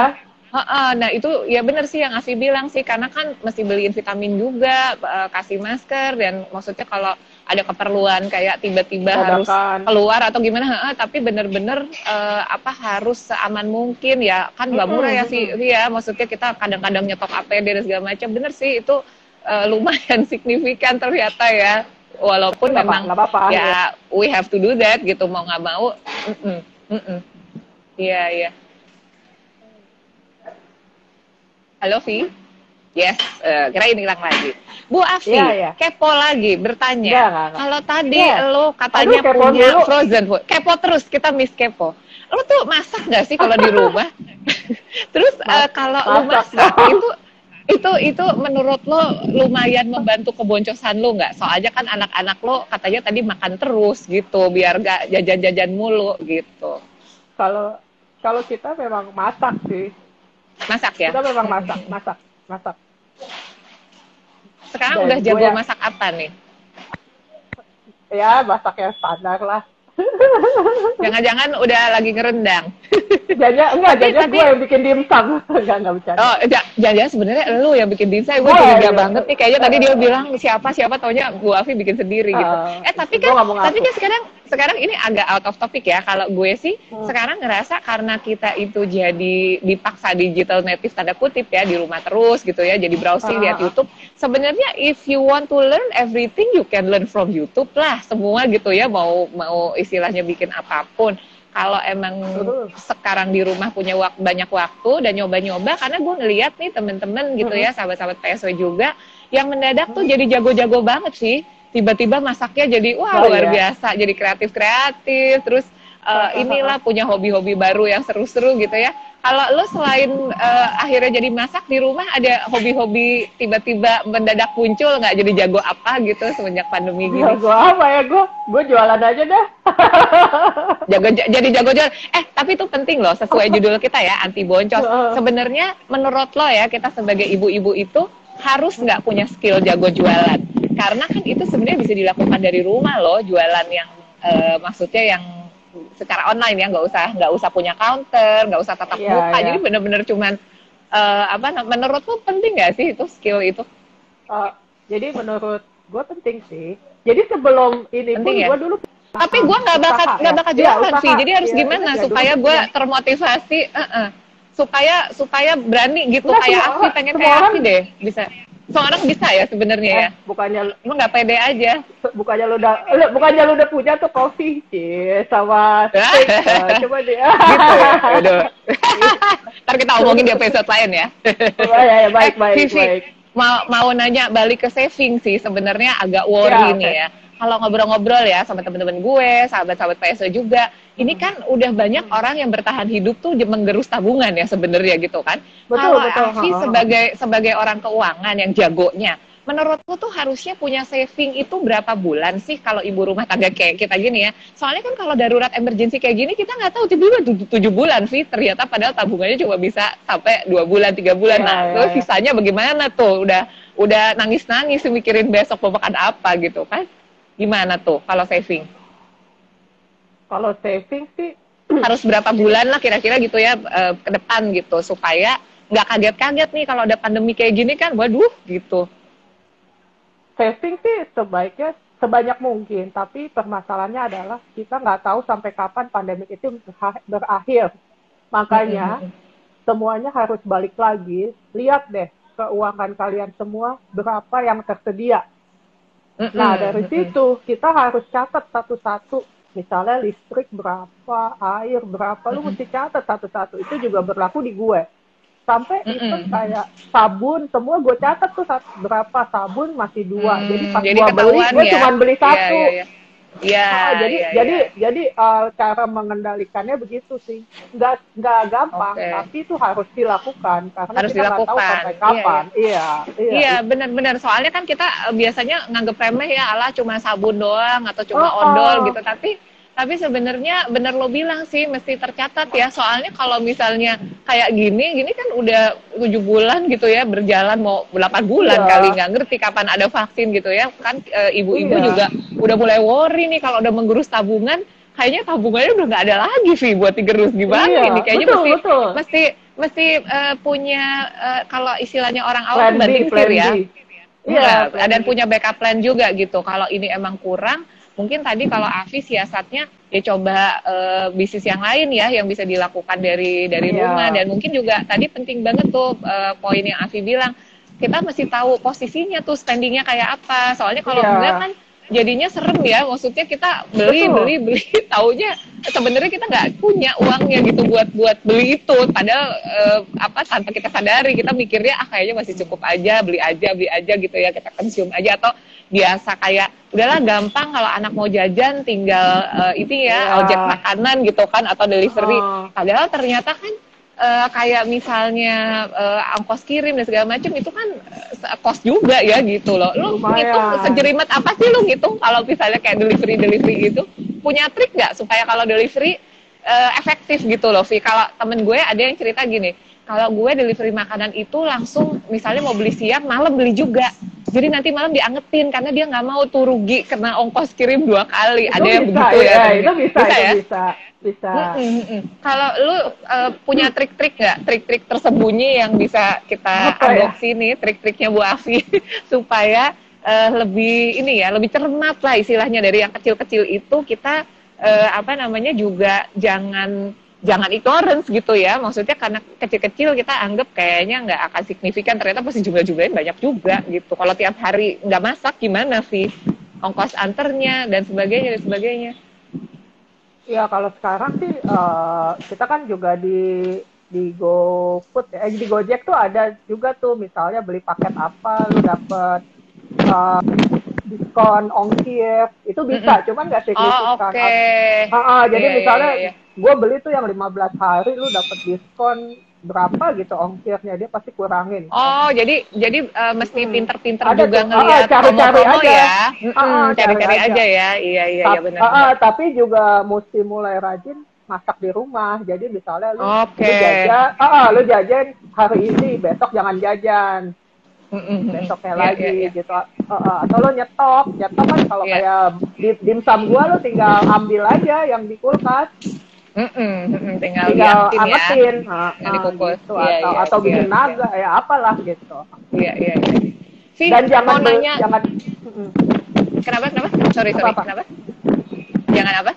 Heeh, nah itu ya benar sih yang Asi bilang sih karena kan mesti beliin vitamin juga, eh, kasih masker dan maksudnya kalau ada keperluan kayak tiba-tiba harus keluar atau gimana, heeh, tapi bener-bener eh, apa harus seaman mungkin ya kan nggak murah ya sih, ya maksudnya kita kadang-kadang nyetok APD dan segala macam, bener sih itu eh, lumayan signifikan ternyata ya, walaupun apa- memang nggak apa-apa, ya we have to do that gitu mau nggak mau, mm-mm, mm-mm. iya iya. Halo Vi. Yes, eh, kira ini hilang lagi. Bu Afi, Iya, iya. kepo lagi bertanya. Enggak, enggak, enggak. Kalau tadi Iya. lo katanya Aduh, punya dulu. frozen food, kepo terus kita miss kepo. Lo tuh masak nggak sih kalau di rumah? terus eh, Mas- kalau lo masak. itu itu itu menurut lo lumayan membantu keboncosan lo nggak? Soalnya kan anak-anak lo katanya tadi makan terus gitu, biar nggak jajan-jajan mulu gitu. Kalau kalau kita memang masak sih. Masak ya? Kita memang masak, masak, masak. Sekarang Dan udah jago gue ya- masak apa nih? Ya, masak yang standar lah. Jangan-jangan udah lagi ngerendang. Jajah, enggak, Tapi- jajah tapi- gue yang bikin dimsum. Enggak, enggak bercanda. Oh, ja- jangan-jangan sebenarnya lu yang bikin dimsum. Gue Gue, curiga iya. banget nih. Kayaknya tadi dia bilang siapa siapa taunya Bu Afi bikin sendiri gitu. Ah, eh tapi kan, tapi kan sekarang sekarang ini agak out of topic ya. Kalau gue sih Hmm. sekarang ngerasa karena kita itu jadi dipaksa digital native tanda kutip ya di rumah terus gitu ya. Jadi browsing Ah. lihat YouTube. Sebenarnya if you want to learn everything you can learn from YouTube lah. Semua gitu ya. Mau mau istilahnya bikin apa pun. Kalau emang sekarang di rumah punya wak- banyak waktu dan nyoba-nyoba karena gue ngeliat nih temen-temen gitu ya sahabat-sahabat PSW juga yang mendadak tuh jadi jago-jago banget sih tiba-tiba masaknya jadi wah Oh, luar iya. biasa jadi kreatif-kreatif terus uh, inilah punya hobi-hobi baru yang seru-seru gitu ya kalau lo selain uh, akhirnya jadi masak di rumah ada hobi-hobi tiba-tiba mendadak muncul nggak jadi jago apa gitu semenjak pandemi gini Ya, gue apa ya gue? Gue jualan aja dah. jago jadi jago jualan. Eh, tapi itu penting loh sesuai judul kita ya, anti boncos. Sebenarnya menurut lo ya, kita sebagai ibu-ibu itu harus nggak punya skill jago jualan. Karena kan itu sebenarnya bisa dilakukan dari rumah loh, jualan yang eh, maksudnya yang secara online ya, nggak usah nggak usah punya counter, nggak usah tatap Iya, muka. iya. Jadi bener-bener cuman eh, apa? nam- Menurut lo penting nggak sih itu skill itu? Uh, jadi menurut gue penting sih. Jadi sebelum ini pun Penting ya? gue dulu Tapi gua nggak bakal nggak ya. bakal Iya, jualan usaha. sih. Jadi harus Iya, gimana iya, supaya gue termotivasi, eh-eh. supaya supaya berani gitu Enggak, kayak semua orang- pengen kayak Afi deh bisa. Semua orang bisa ya sebenarnya ya. eh, bukannya Lu nggak pede aja. bukannya lu udah lu- bukannya lu udah punya tuh coffee cie sama steak. Uh, coba deh. gitu ya. Aduh. Ntar kita omongin di episode lain ya. Oh, ya, ya, baik Eh, baik Vivi, baik. Mau mau nanya balik ke saving sih sebenarnya agak worry Ya, oke. nih ya. Kalau ngobrol-ngobrol ya sama teman-teman gue, sahabat-sahabat PSO juga, ini kan udah banyak orang yang bertahan hidup tuh menggerus tabungan ya sebenarnya gitu kan. Betul, Kalau betul. Afi sebagai sebagai orang keuangan yang jagonya, menurutku tuh harusnya punya saving itu berapa bulan sih kalau ibu rumah tangga kayak kita gini ya? Soalnya kan kalau darurat emergency kayak gini kita nggak tahu tiba-tiba tujuh, tujuh bulan sih ternyata padahal tabungannya cuma bisa sampai dua bulan tiga bulan. Ya, nah, ya, terus ya. sisanya bagaimana tuh? Udah udah nangis-nangis mikirin besok mau makan apa gitu kan? Gimana tuh kalau saving? Kalau saving sih Harus berapa bulan lah kira-kira gitu ya eh, ke depan gitu supaya nggak kaget-kaget nih kalau ada pandemi kayak gini kan, waduh gitu. saving sih sebaiknya sebanyak mungkin, tapi permasalahannya adalah kita nggak tahu sampai kapan pandemi itu berakhir. Makanya semuanya harus balik lagi, lihat deh keuangan kalian semua berapa yang tersedia. Mm-mm, Nah dari situ kita harus catat satu-satu. Misalnya listrik berapa, air berapa, lu mesti catat satu-satu. Itu juga berlaku di gue. Sampai itu Mm-mm. kayak sabun, semua gue catat tuh berapa sabun masih dua. Hmm, jadi pas jadi gue beli, gue ya. cuma beli Iya, satu. iya, iya. Iya. Ah, jadi iya, jadi iya. jadi uh, cara mengendalikannya begitu sih. Nggak nggak gampang, Oke. tapi itu harus dilakukan karena Harus kita nggak tahu dilakukan. sampai Iya, kapan. Iya, iya. Iya benar-benar soalnya kan kita eh, biasanya nganggep remeh ya Allah cuma sabun doang atau cuma Oh, odol oh. gitu tapi tapi sebenarnya benar lo bilang sih mesti tercatat ya soalnya kalau misalnya kayak gini gini kan udah tujuh bulan gitu ya berjalan mau 8 bulan Iya. kali nggak ngerti kapan ada vaksin gitu ya kan eh, ibu-ibu Iya. juga udah mulai worry nih kalau udah menggerus tabungan kayaknya tabungannya udah nggak ada lagi sih buat digerus gimana Iya, ini kayaknya betul, mesti betul. mesti mesti eh, punya eh, kalau istilahnya orang awam Plan tuh B, banting plan setir ya. Iya, plan dan punya backup plan juga gitu. Kalau ini emang kurang, mungkin tadi kalau Afi siasatnya ya coba eh, bisnis yang lain ya yang bisa dilakukan dari dari Iya. rumah dan mungkin juga tadi penting banget tuh eh, poin yang Afi bilang kita mesti tahu posisinya tuh spendingnya kayak apa. Soalnya kalau Iya. enggak kan jadinya serem ya. Maksudnya kita beli Betul. beli beli, taunya sebenarnya kita nggak punya uangnya gitu buat buat beli itu. Padahal eh, apa tanpa kita sadari kita mikirnya ah kayaknya masih cukup aja beli aja beli aja gitu ya kita konsum aja atau biasa kayak udahlah gampang kalau anak mau jajan tinggal eh, itu ya Iya. ojek makanan gitu kan atau delivery. Oh. Padahal ternyata kan eh, kayak misalnya eh, ongkos kirim dan segala macam itu kan eh, kos juga ya gitu loh. Lu Lumayan. ngitung sejerimet apa sih lu ngitung kalau misalnya kayak delivery delivery gitu? Punya trik nggak supaya kalau delivery eh, efektif gitu loh, Vi? Kalau temen gue ada yang cerita gini, kalau gue delivery makanan itu langsung misalnya mau beli siang, malam beli juga. Jadi nanti malam diangetin karena dia nggak mau tuh rugi kena ongkos kirim dua kali. Itu ada yang bisa, begitu ya? temennya. itu bisa, itu ya? bisa, bisa. Mm-mm, mm-mm. Kalau lu uh, punya trik-trik nggak, trik-trik tersembunyi yang bisa kita Apa ya? adopsi nih, trik-triknya Bu Afi supaya uh, lebih ini ya, lebih cermat lah istilahnya dari yang kecil-kecil itu kita uh, apa namanya juga jangan jangan ignorance gitu ya. Maksudnya karena kecil-kecil kita anggap kayaknya nggak akan signifikan, ternyata pasti jumlah-jumlahnya banyak juga gitu. Kalau tiap hari nggak masak gimana sih? Ongkos anternya dan sebagainya dan sebagainya. Ya kalau sekarang sih eh, kita kan juga di di GoFood ya, eh, di Gojek tuh ada juga tuh misalnya beli paket apa lu dapet eh, diskon ongkir itu bisa, cuman nggak Oh signifikan. oke. Ah, ah, jadi Iya, iya, misalnya iya, iya. gue beli tuh yang 15 hari lu dapet diskon berapa gitu ongkirnya dia pasti kurangin. Oh, jadi jadi eh, mesti Hmm. pinter-pinter Ada juga ngelihat cari-cari aja. ya. Ah, Cari-cari cari aja aja. ya. Iya, iya, iya benar. ah, tapi juga mesti mulai rajin masak di rumah. Jadi misalnya lu, Oke. lu jajan, ah, ah, lu jajan hari ini, besok jangan jajan, Mm-mm, besoknya Iya, lagi iya, iya. gitu. Ah, ah, atau lu nyetok, nyetok kan kalau Iya. kayak di, dimsum gua lu tinggal ambil aja yang di kulkas, Mm-mm, mm-mm, Tinggal, tinggal diangetin ya. angetin, ah, Yang ah, dikukus. gitu. Iya, atau iya, atau iya, bikin iya. naga, ya apalah gitu. Iya, iya, iya. Vi, Dan jangan mau nanya, jangan kenapa, kenapa? Sorry, sorry, Apa-apa? kenapa? Jangan apa?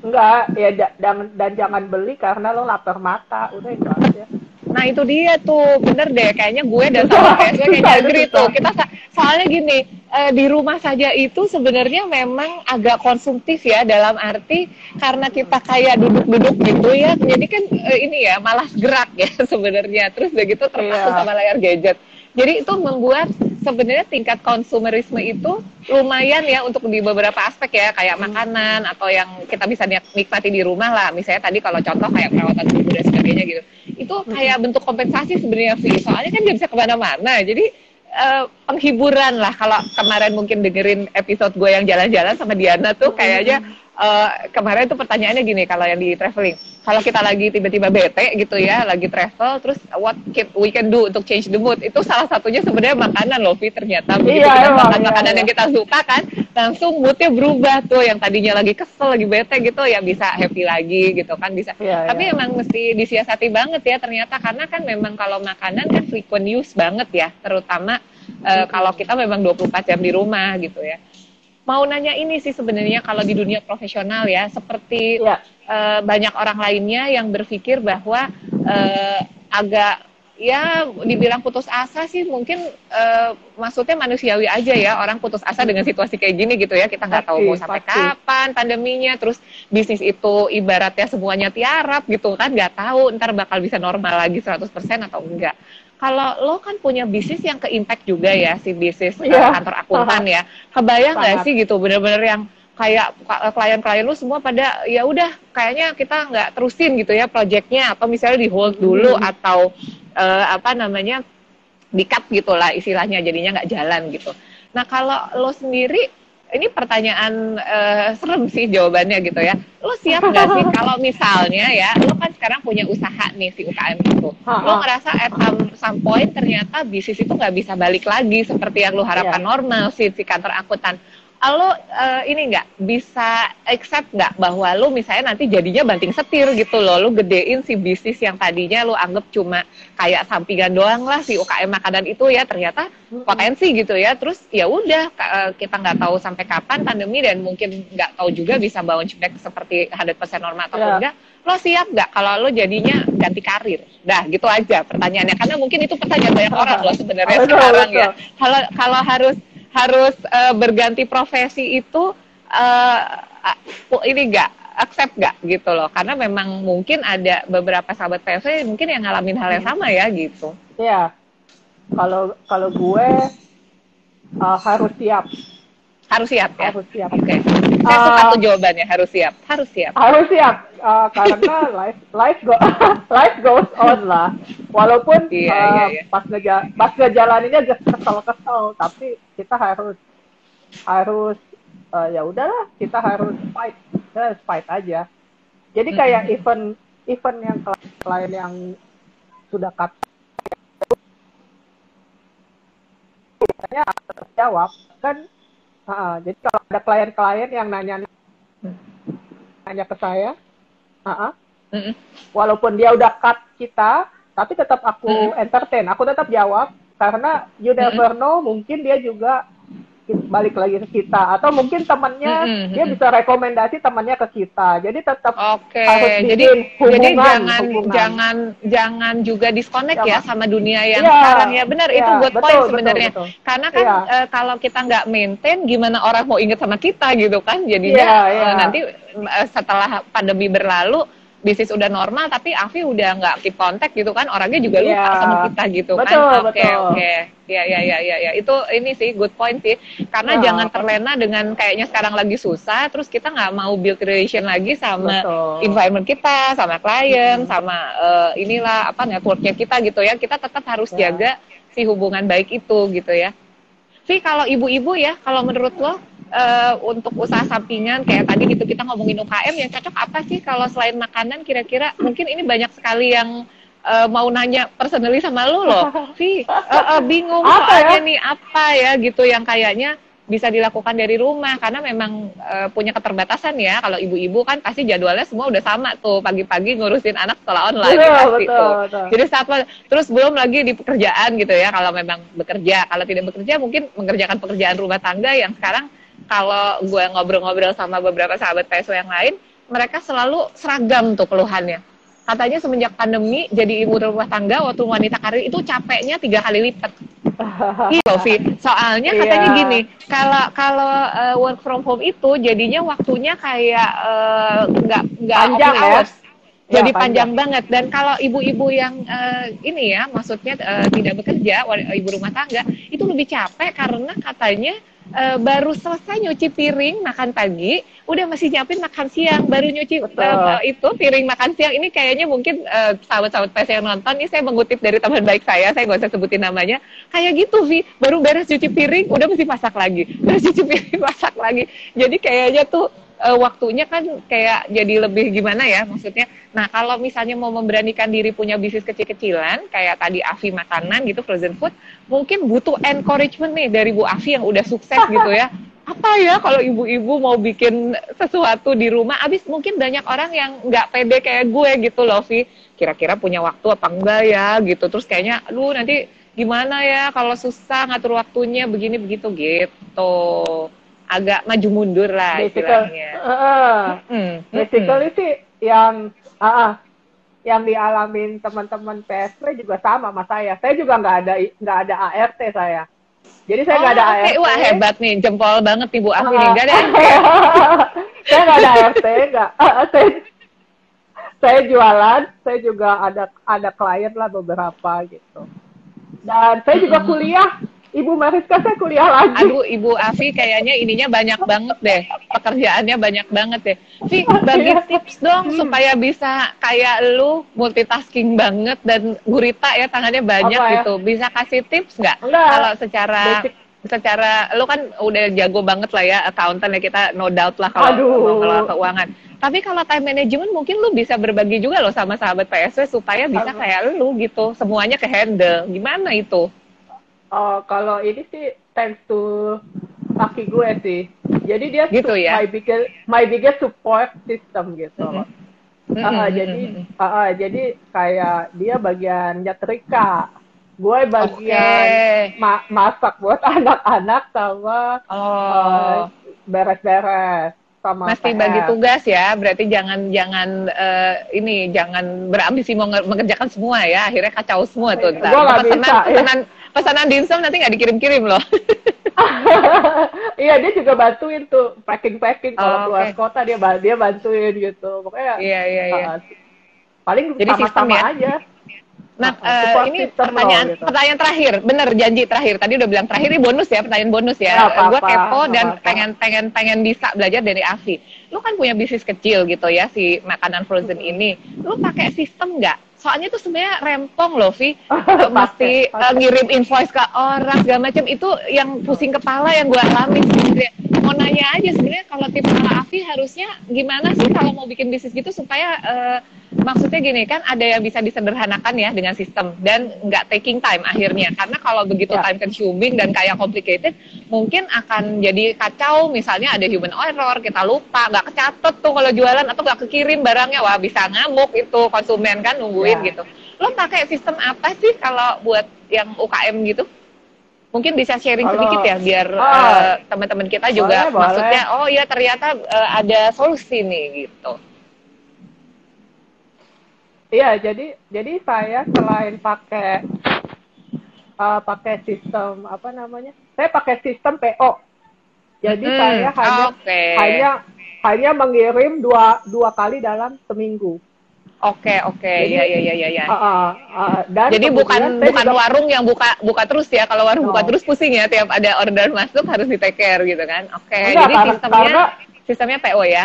enggak ya dan dan jangan beli karena lo lapar mata, udah itu aja. Nah itu dia tuh, bener deh. Kayaknya gue dan sama kayaknya itu agree tuh. Kita soalnya gini, eh, di rumah saja itu sebenarnya memang agak konsumtif ya dalam arti karena kita kayak duduk-duduk gitu ya. Jadi kan eh, ini ya malas gerak ya sebenarnya. Terus begitu terpaku Iya. sama layar gadget. Jadi itu membuat sebenarnya tingkat konsumerisme itu lumayan ya untuk di beberapa aspek ya kayak makanan atau yang kita bisa nik- nikmati di rumah lah. Misalnya tadi kalau contoh kayak perawatan tubuh dan sebagainya gitu. Itu kayak bentuk kompensasi sebenarnya Vi. Soalnya kan nggak bisa ke mana-mana. Jadi eh, penghiburan lah kalau kemarin mungkin dengerin episode gue yang jalan-jalan sama Diana tuh kayaknya eh, kemarin tuh pertanyaannya gini kalau yang di traveling. Kalau kita lagi tiba-tiba bete gitu ya lagi travel terus what can- we can do untuk change the mood? Itu salah satunya sebenarnya makanan loh Vi ternyata. Begitu Iya, kita emang, makan iya, makanan iya. yang kita suka kan langsung moodnya berubah tuh. Yang tadinya lagi kesel lagi bete gitu ya bisa happy lagi gitu kan bisa. Iya, tapi iya. emang mesti disiasati banget ya ternyata karena kan memang kalau makanan kan frequent use banget ya terutama eh, kalau kita memang 24 jam di rumah gitu ya mau nanya ini sih sebenarnya kalau di dunia profesional ya seperti Iya. eh, banyak orang lainnya yang berpikir bahwa eh, agak ya dibilang putus asa sih mungkin eh, maksudnya manusiawi aja ya orang putus asa dengan situasi kayak gini gitu ya kita nggak tahu mau sampai pasti. kapan pandeminya terus bisnis itu ibaratnya semuanya tiarap gitu kan nggak tahu ntar bakal bisa normal lagi 100% atau enggak kalau lo kan punya bisnis yang ke impact juga ya si bisnis Iya. uh, kantor akuntan ya. Kebayang nggak sih gitu bener-bener yang kayak ka- klien-klien lu semua pada ya udah kayaknya kita nggak terusin gitu ya proyeknya atau misalnya di hold dulu Hmm. atau eh, apa namanya di cut gitu lah istilahnya jadinya nggak jalan gitu. Nah kalau lo sendiri ini pertanyaan eh, serem sih jawabannya gitu ya. Lo siap nggak sih kalau misalnya ya lo kan sekarang punya usaha nih si UKM itu. Lo ngerasa at some, some point ternyata bisnis itu nggak bisa balik lagi seperti yang lo harapkan Iya. normal si si kantor akuntan. Lo eh, ini nggak? Bisa accept nggak bahwa lo misalnya nanti jadinya banting setir gitu loh, lo gedein si bisnis yang tadinya lo anggap cuma kayak sampingan doang lah si UKM makanan itu ya. Ternyata potensi gitu ya? Terus ya udah eh, kita nggak tahu sampai kapan pandemi dan mungkin nggak tahu juga bisa bounce back seperti 100% normal atau Ya. enggak. Lo siap nggak kalau lo jadinya ganti karir? Dah gitu aja pertanyaannya. Karena mungkin itu pertanyaan banyak orang loh sebenarnya sekarang ya. kalau kalau harus harus eh, berganti profesi itu eh, ah, ini enggak accept nggak gitu loh. Karena memang mungkin ada beberapa sahabat PSW mungkin yang ngalamin hal yang sama ya gitu. Iya. Kalau kalau gue uh, harus siap, harus siap ya harus siap. oke saya Ah. suka tuh jawabannya harus siap harus siap Harus siap uh, karena life life go life goes on lah. Walaupun Iya, uh, iya, iya. pas ngeja pas ngejalaninnya kesel-kesel, tapi kita harus harus uh, ya udahlah kita harus fight, kita harus fight aja. Jadi kayak Mm-mm. event event yang kli- klien yang sudah cut harus jawab kan uh, jadi kalau ada klien-klien yang nanya nanya ke saya uh-uh, Mm-mm. walaupun dia udah cut kita tapi tetap aku Mm-mm. entertain aku tetap jawab karena you never know mungkin dia juga balik lagi ke kita atau mungkin temannya Mm-mm, dia mm-mm. bisa rekomendasi temannya ke kita jadi tetap Oke, harus jadi bikin jadi hubungan, jangan hubungan. jangan jangan juga disconnect ya Jangan. sama dunia yang Iya, sekarang ya benar itu iya, good betul, point betul, sebenarnya. betul. Karena kan Iya. eh, kalau kita nggak maintain gimana orang mau inget sama kita gitu kan jadinya Iya, eh, iya. nanti eh, setelah pandemi berlalu bisnis udah normal tapi Afi udah nggak keep contact gitu kan orangnya juga lupa Iya. sama kita gitu Betul, kan. Oke oke. Ya ya ya ya ya itu ini sih good point sih karena Nah, jangan terlena dengan kayaknya sekarang lagi susah terus kita nggak mau build relation lagi sama Betul. environment kita sama klien sama eh, inilah apa networknya kita gitu ya kita tetap harus Ya. jaga si hubungan baik itu gitu ya. Vi kalau ibu-ibu ya kalau menurut lo eh, untuk usaha sampingan kayak tadi gitu kita ngomongin UKM yang cocok apa sih kalau selain makanan kira-kira mungkin ini banyak sekali yang eh, mau nanya personally sama lo loh. Vi eh, eh, bingung Apa soalnya ya? nih apa ya gitu yang kayaknya bisa dilakukan dari rumah karena memang eh, punya keterbatasan ya kalau ibu-ibu kan pasti jadwalnya semua udah sama tuh pagi-pagi ngurusin anak sekolah online Betul, pasti betul, tuh. betul. Jadi lo- terus belum lagi di pekerjaan gitu ya kalau memang bekerja kalau tidak bekerja mungkin mengerjakan pekerjaan rumah tangga yang sekarang kalau gue ngobrol-ngobrol sama beberapa sahabat PSO yang lain mereka selalu seragam tuh keluhannya katanya semenjak pandemi jadi ibu rumah tangga waktu wanita karir itu capeknya tiga kali lipat Iya, Vi. Soalnya katanya Iya. gini, kalau kalau eh, work from home itu jadinya waktunya kayak eh, nggak nggak Panjang ya? Iya, Jadi panjang. panjang banget dan kalau ibu-ibu yang eh, ini ya, maksudnya eh, tidak bekerja, ibu rumah tangga itu lebih capek karena katanya eh, baru selesai nyuci piring makan pagi, udah masih nyiapin makan siang, baru nyuci Betul. eh, itu piring makan siang. Ini kayaknya mungkin eh, sahabat-sahabat PS yang nonton ini saya mengutip dari teman baik saya, saya nggak usah sebutin namanya, kayak gitu Vi, baru beres cuci piring udah mesti masak lagi, beres cuci piring masak lagi, jadi kayaknya tuh eh, waktunya kan kayak jadi lebih gimana ya maksudnya. Nah kalau misalnya mau memberanikan diri punya bisnis kecil-kecilan kayak tadi Afi makanan gitu frozen food, mungkin butuh encouragement nih dari Bu Afi yang udah sukses gitu ya. Apa ya kalau ibu-ibu mau bikin sesuatu di rumah, abis mungkin banyak orang yang nggak pede kayak gue gitu loh, Vi. Kira-kira punya waktu apa enggak ya gitu. Terus kayaknya, aduh nanti gimana ya kalau susah ngatur waktunya begini begitu gitu. Agak maju mundur lah Basically, istilahnya. uh, Hmm, basically sih yang ah, yang dialamin teman-teman PSP juga sama sama saya. Saya juga nggak ada nggak ada ART saya. Jadi saya nggak ada Oh, oke. ART. Wah hebat nih, jempol banget nih Bu Afi Ah. nih. Gak ada yang saya nggak ada ART, nggak. Ah, saya, saya jualan, saya juga ada ada klien lah beberapa gitu. Dan saya juga kuliah. Ibu Mariska saya kuliah lagi. Aduh, Ibu Afi kayaknya ininya banyak banget deh. Pekerjaannya banyak banget deh. Vi, bagi tips dong Hmm. supaya bisa kayak lu multitasking banget dan gurita ya tangannya banyak Apa ya? gitu. Bisa kasih tips nggak? Kalau secara Basic. secara lu kan udah jago banget lah ya accountant ya kita no doubt lah kalau kalau keuangan. Tapi kalau time management mungkin lu bisa berbagi juga loh sama sahabat PSW supaya bisa Aduh. kayak lu gitu. Semuanya ke handle. Gimana itu? Oh, kalau ini sih thanks to laki gue sih. Jadi dia Gitu ya? my biggest my biggest support system gitu. Mhm. Ah, ah, Mm-mm, jadi mm-mm. ah, ah, jadi kayak dia bagian nyetrika. Gue bagian Oke. ma- masak buat anak-anak sama Oh. eh, beres-beres sama Mesti PR. bagi tugas ya, berarti jangan jangan eh, ini jangan berambisi mau nge- mengerjakan semua ya, akhirnya kacau semua tuh. ntar. Gua nggak pesanan, bisa, ya. pesanan, pesanan dimsum nanti nggak dikirim-kirim loh. iya dia juga bantuin tuh packing packing kalau Oh, keluar oke. kota dia dia bantuin gitu pokoknya Iya iya iya. uh, paling Jadi sistem sama-sama ya? aja Nah, uh, support ini pertanyaan loh, gitu. pertanyaan terakhir, bener janji terakhir. Tadi udah bilang terakhir ini bonus ya, pertanyaan bonus ya. Apa-apa, Gue kepo dan apa-apa. pengen pengen pengen bisa belajar dari Afi. Lu kan punya bisnis kecil gitu ya si makanan frozen ini. Lu pakai sistem nggak? Soalnya tuh sebenarnya rempong loh, Vi. Eh, Mesti eh, pakai. ngirim invoice ke orang segala macam itu yang pusing kepala yang gue alami sebenarnya. Mau nanya aja sebenarnya kalau tipe ala Afi harusnya gimana sih kalau mau bikin bisnis gitu supaya eh, maksudnya gini kan ada yang bisa disederhanakan ya dengan sistem dan nggak taking time akhirnya karena kalau begitu Ya. time consuming dan kayak complicated mungkin akan jadi kacau misalnya ada human error kita lupa nggak kecatet tuh kalau jualan atau nggak kekirim barangnya wah bisa ngamuk itu konsumen kan nungguin Ya. gitu lo pakai sistem apa sih kalau buat yang UKM gitu mungkin bisa sharing Kalau- sedikit ya biar Ah. eh, teman-teman kita juga Boleh, boleh. maksudnya oh ya ternyata eh, ada solusi nih gitu iya jadi jadi saya selain pakai uh, pakai sistem apa namanya saya pakai sistem PO jadi Hmm, saya hanya oke. hanya hanya mengirim dua dua kali dalam seminggu Oke oke Jadi- ya ya ya ya ya. Ah, ah, ah, dan Jadi bukan bukan juga- warung yang buka buka terus ya. Kalau warung No. buka terus pusing ya tiap ada orderan masuk harus di take care gitu kan. Oke. Enggak, Jadi karena- sistemnya karena- sistemnya PO ya.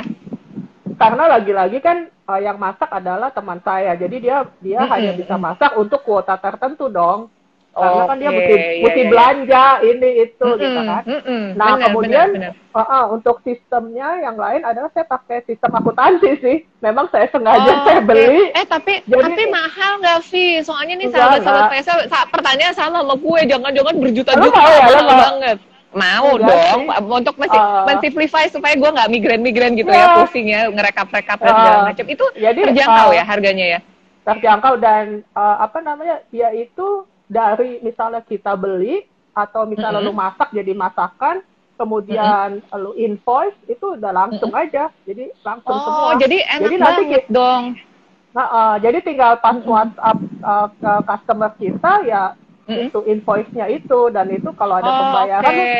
Karena lagi-lagi kan uh, yang masak adalah teman saya jadi dia dia Mm-mm, hanya bisa masak untuk kuota tertentu dong karena kan dia mesti mesti iya, iya. belanja ini itu gitu Mm-mm, kan mm-mm. nah Benar, kemudian benar, benar. uh, uh, untuk sistemnya yang lain adalah saya pakai sistem akuntansi sih memang saya sengaja Oh, saya beli Eh tapi Jadi- tapi mahal nggak sih? Soalnya nih sahabat-sahabat enggak. PSA sa- pertanyaan sama sama gue, jangan-jangan berjuta-juta ya, mahal mau? banget. Mau Enggak dong, sih. untuk masih Ah. mensimplify supaya gue nggak migrain-migrain gitu Iya. ya, pusing ya, ngerekap-rekap dan segala macam. Itu Jadi, terjangkau ah, ya harganya ya? terjangkau dan uh, apa namanya dia itu dari misalnya kita beli atau misalnya Mm-mm. lu masak jadi masakan kemudian lu invoice itu udah langsung aja jadi langsung semua Oh, jadi enak Jadi nanti banget dong. nah uh, jadi tinggal pas. WhatsApp uh, ke customer kita ya Mm-mm. itu invoice-nya itu dan itu kalau ada Oh, pembayaran oke.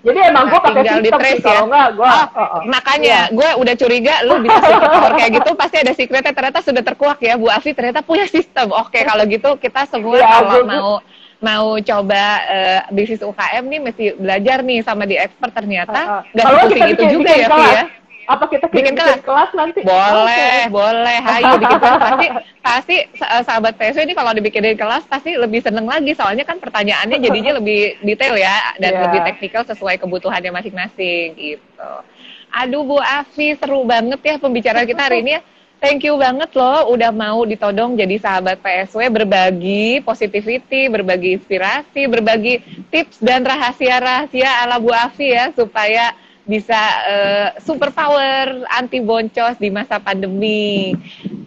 jadi emang gue pakai sistem sih ya? kalau enggak gue Oh, makanya gue udah curiga lu bisa secret power kayak gitu pasti ada secretnya ternyata sudah terkuak ya Bu Afi ternyata punya sistem. Oke kalau gitu kita semua Iya, kalau mau mau coba eh, bisnis UKM nih mesti belajar nih sama di expert ternyata nggak kalau sepusing kita itu juga bikin ya kelas, ya. Apa kita Bikin bikin, kelas? kelas nanti Boleh, Oke. boleh. Hayu bikin kelas pasti pasti sa- sahabat PSW ini kalau dibikinin kelas pasti lebih seneng lagi soalnya kan pertanyaannya jadinya lebih detail ya dan Iya. lebih teknikal sesuai kebutuhannya masing-masing gitu. Aduh Bu Afi seru banget ya pembicaraan kita hari ini ya. Thank you banget loh udah mau ditodong jadi sahabat PSW berbagi positivity, berbagi inspirasi, berbagi tips dan rahasia-rahasia ala Bu Afi ya supaya bisa eh, super power anti boncos di masa pandemi.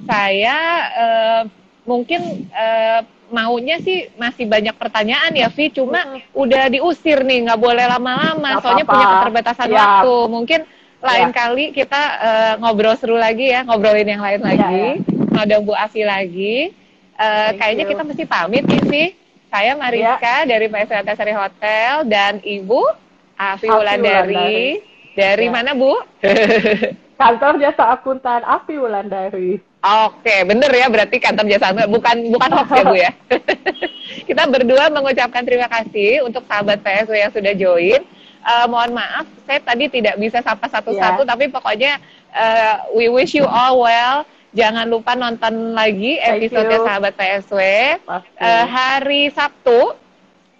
Saya eh, mungkin eh, maunya sih masih banyak pertanyaan ya Vi, cuma udah diusir nih nggak boleh lama-lama, soalnya punya keterbatasan Siap. waktu. Mungkin lain Ya. kali kita eh, ngobrol seru lagi ya, ngobrolin yang lain lagi, ya. ada Bu Afi lagi. Thank kayaknya you. kita mesti pamit nih Vi. Saya Mariska dari PSW Antasari Hotel dan Ibu Afi Wulandari. Dari Ya. mana Bu? kantor jasa akuntan Api Wulandari. Oke, bener ya berarti kantor jasa akuntan bukan bukan hoax ya Bu ya. Kita berdua mengucapkan terima kasih untuk sahabat PSW yang sudah join. Uh, mohon maaf, saya tadi tidak bisa sapa satu-satu, yeah. tapi pokoknya uh, we wish you all well. Jangan lupa nonton lagi episode sahabat PSW. Uh, hari Sabtu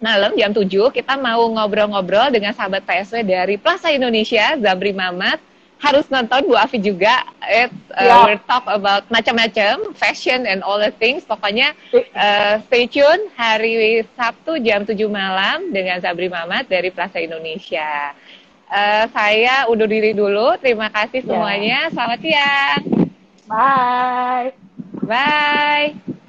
malam jam 7 kita mau ngobrol-ngobrol dengan sahabat PSW dari Plaza Indonesia, Zabri Mamat harus nonton Bu Afi juga. It uh, yeah. we'll talk about macam-macam fashion and all the things. Pokoknya uh, stay tune hari Sabtu jam 7 malam dengan Sabri Mamat dari Plaza Indonesia. Uh, saya undur diri dulu. Terima kasih ya. semuanya. Yeah. Selamat siang. Bye. Bye.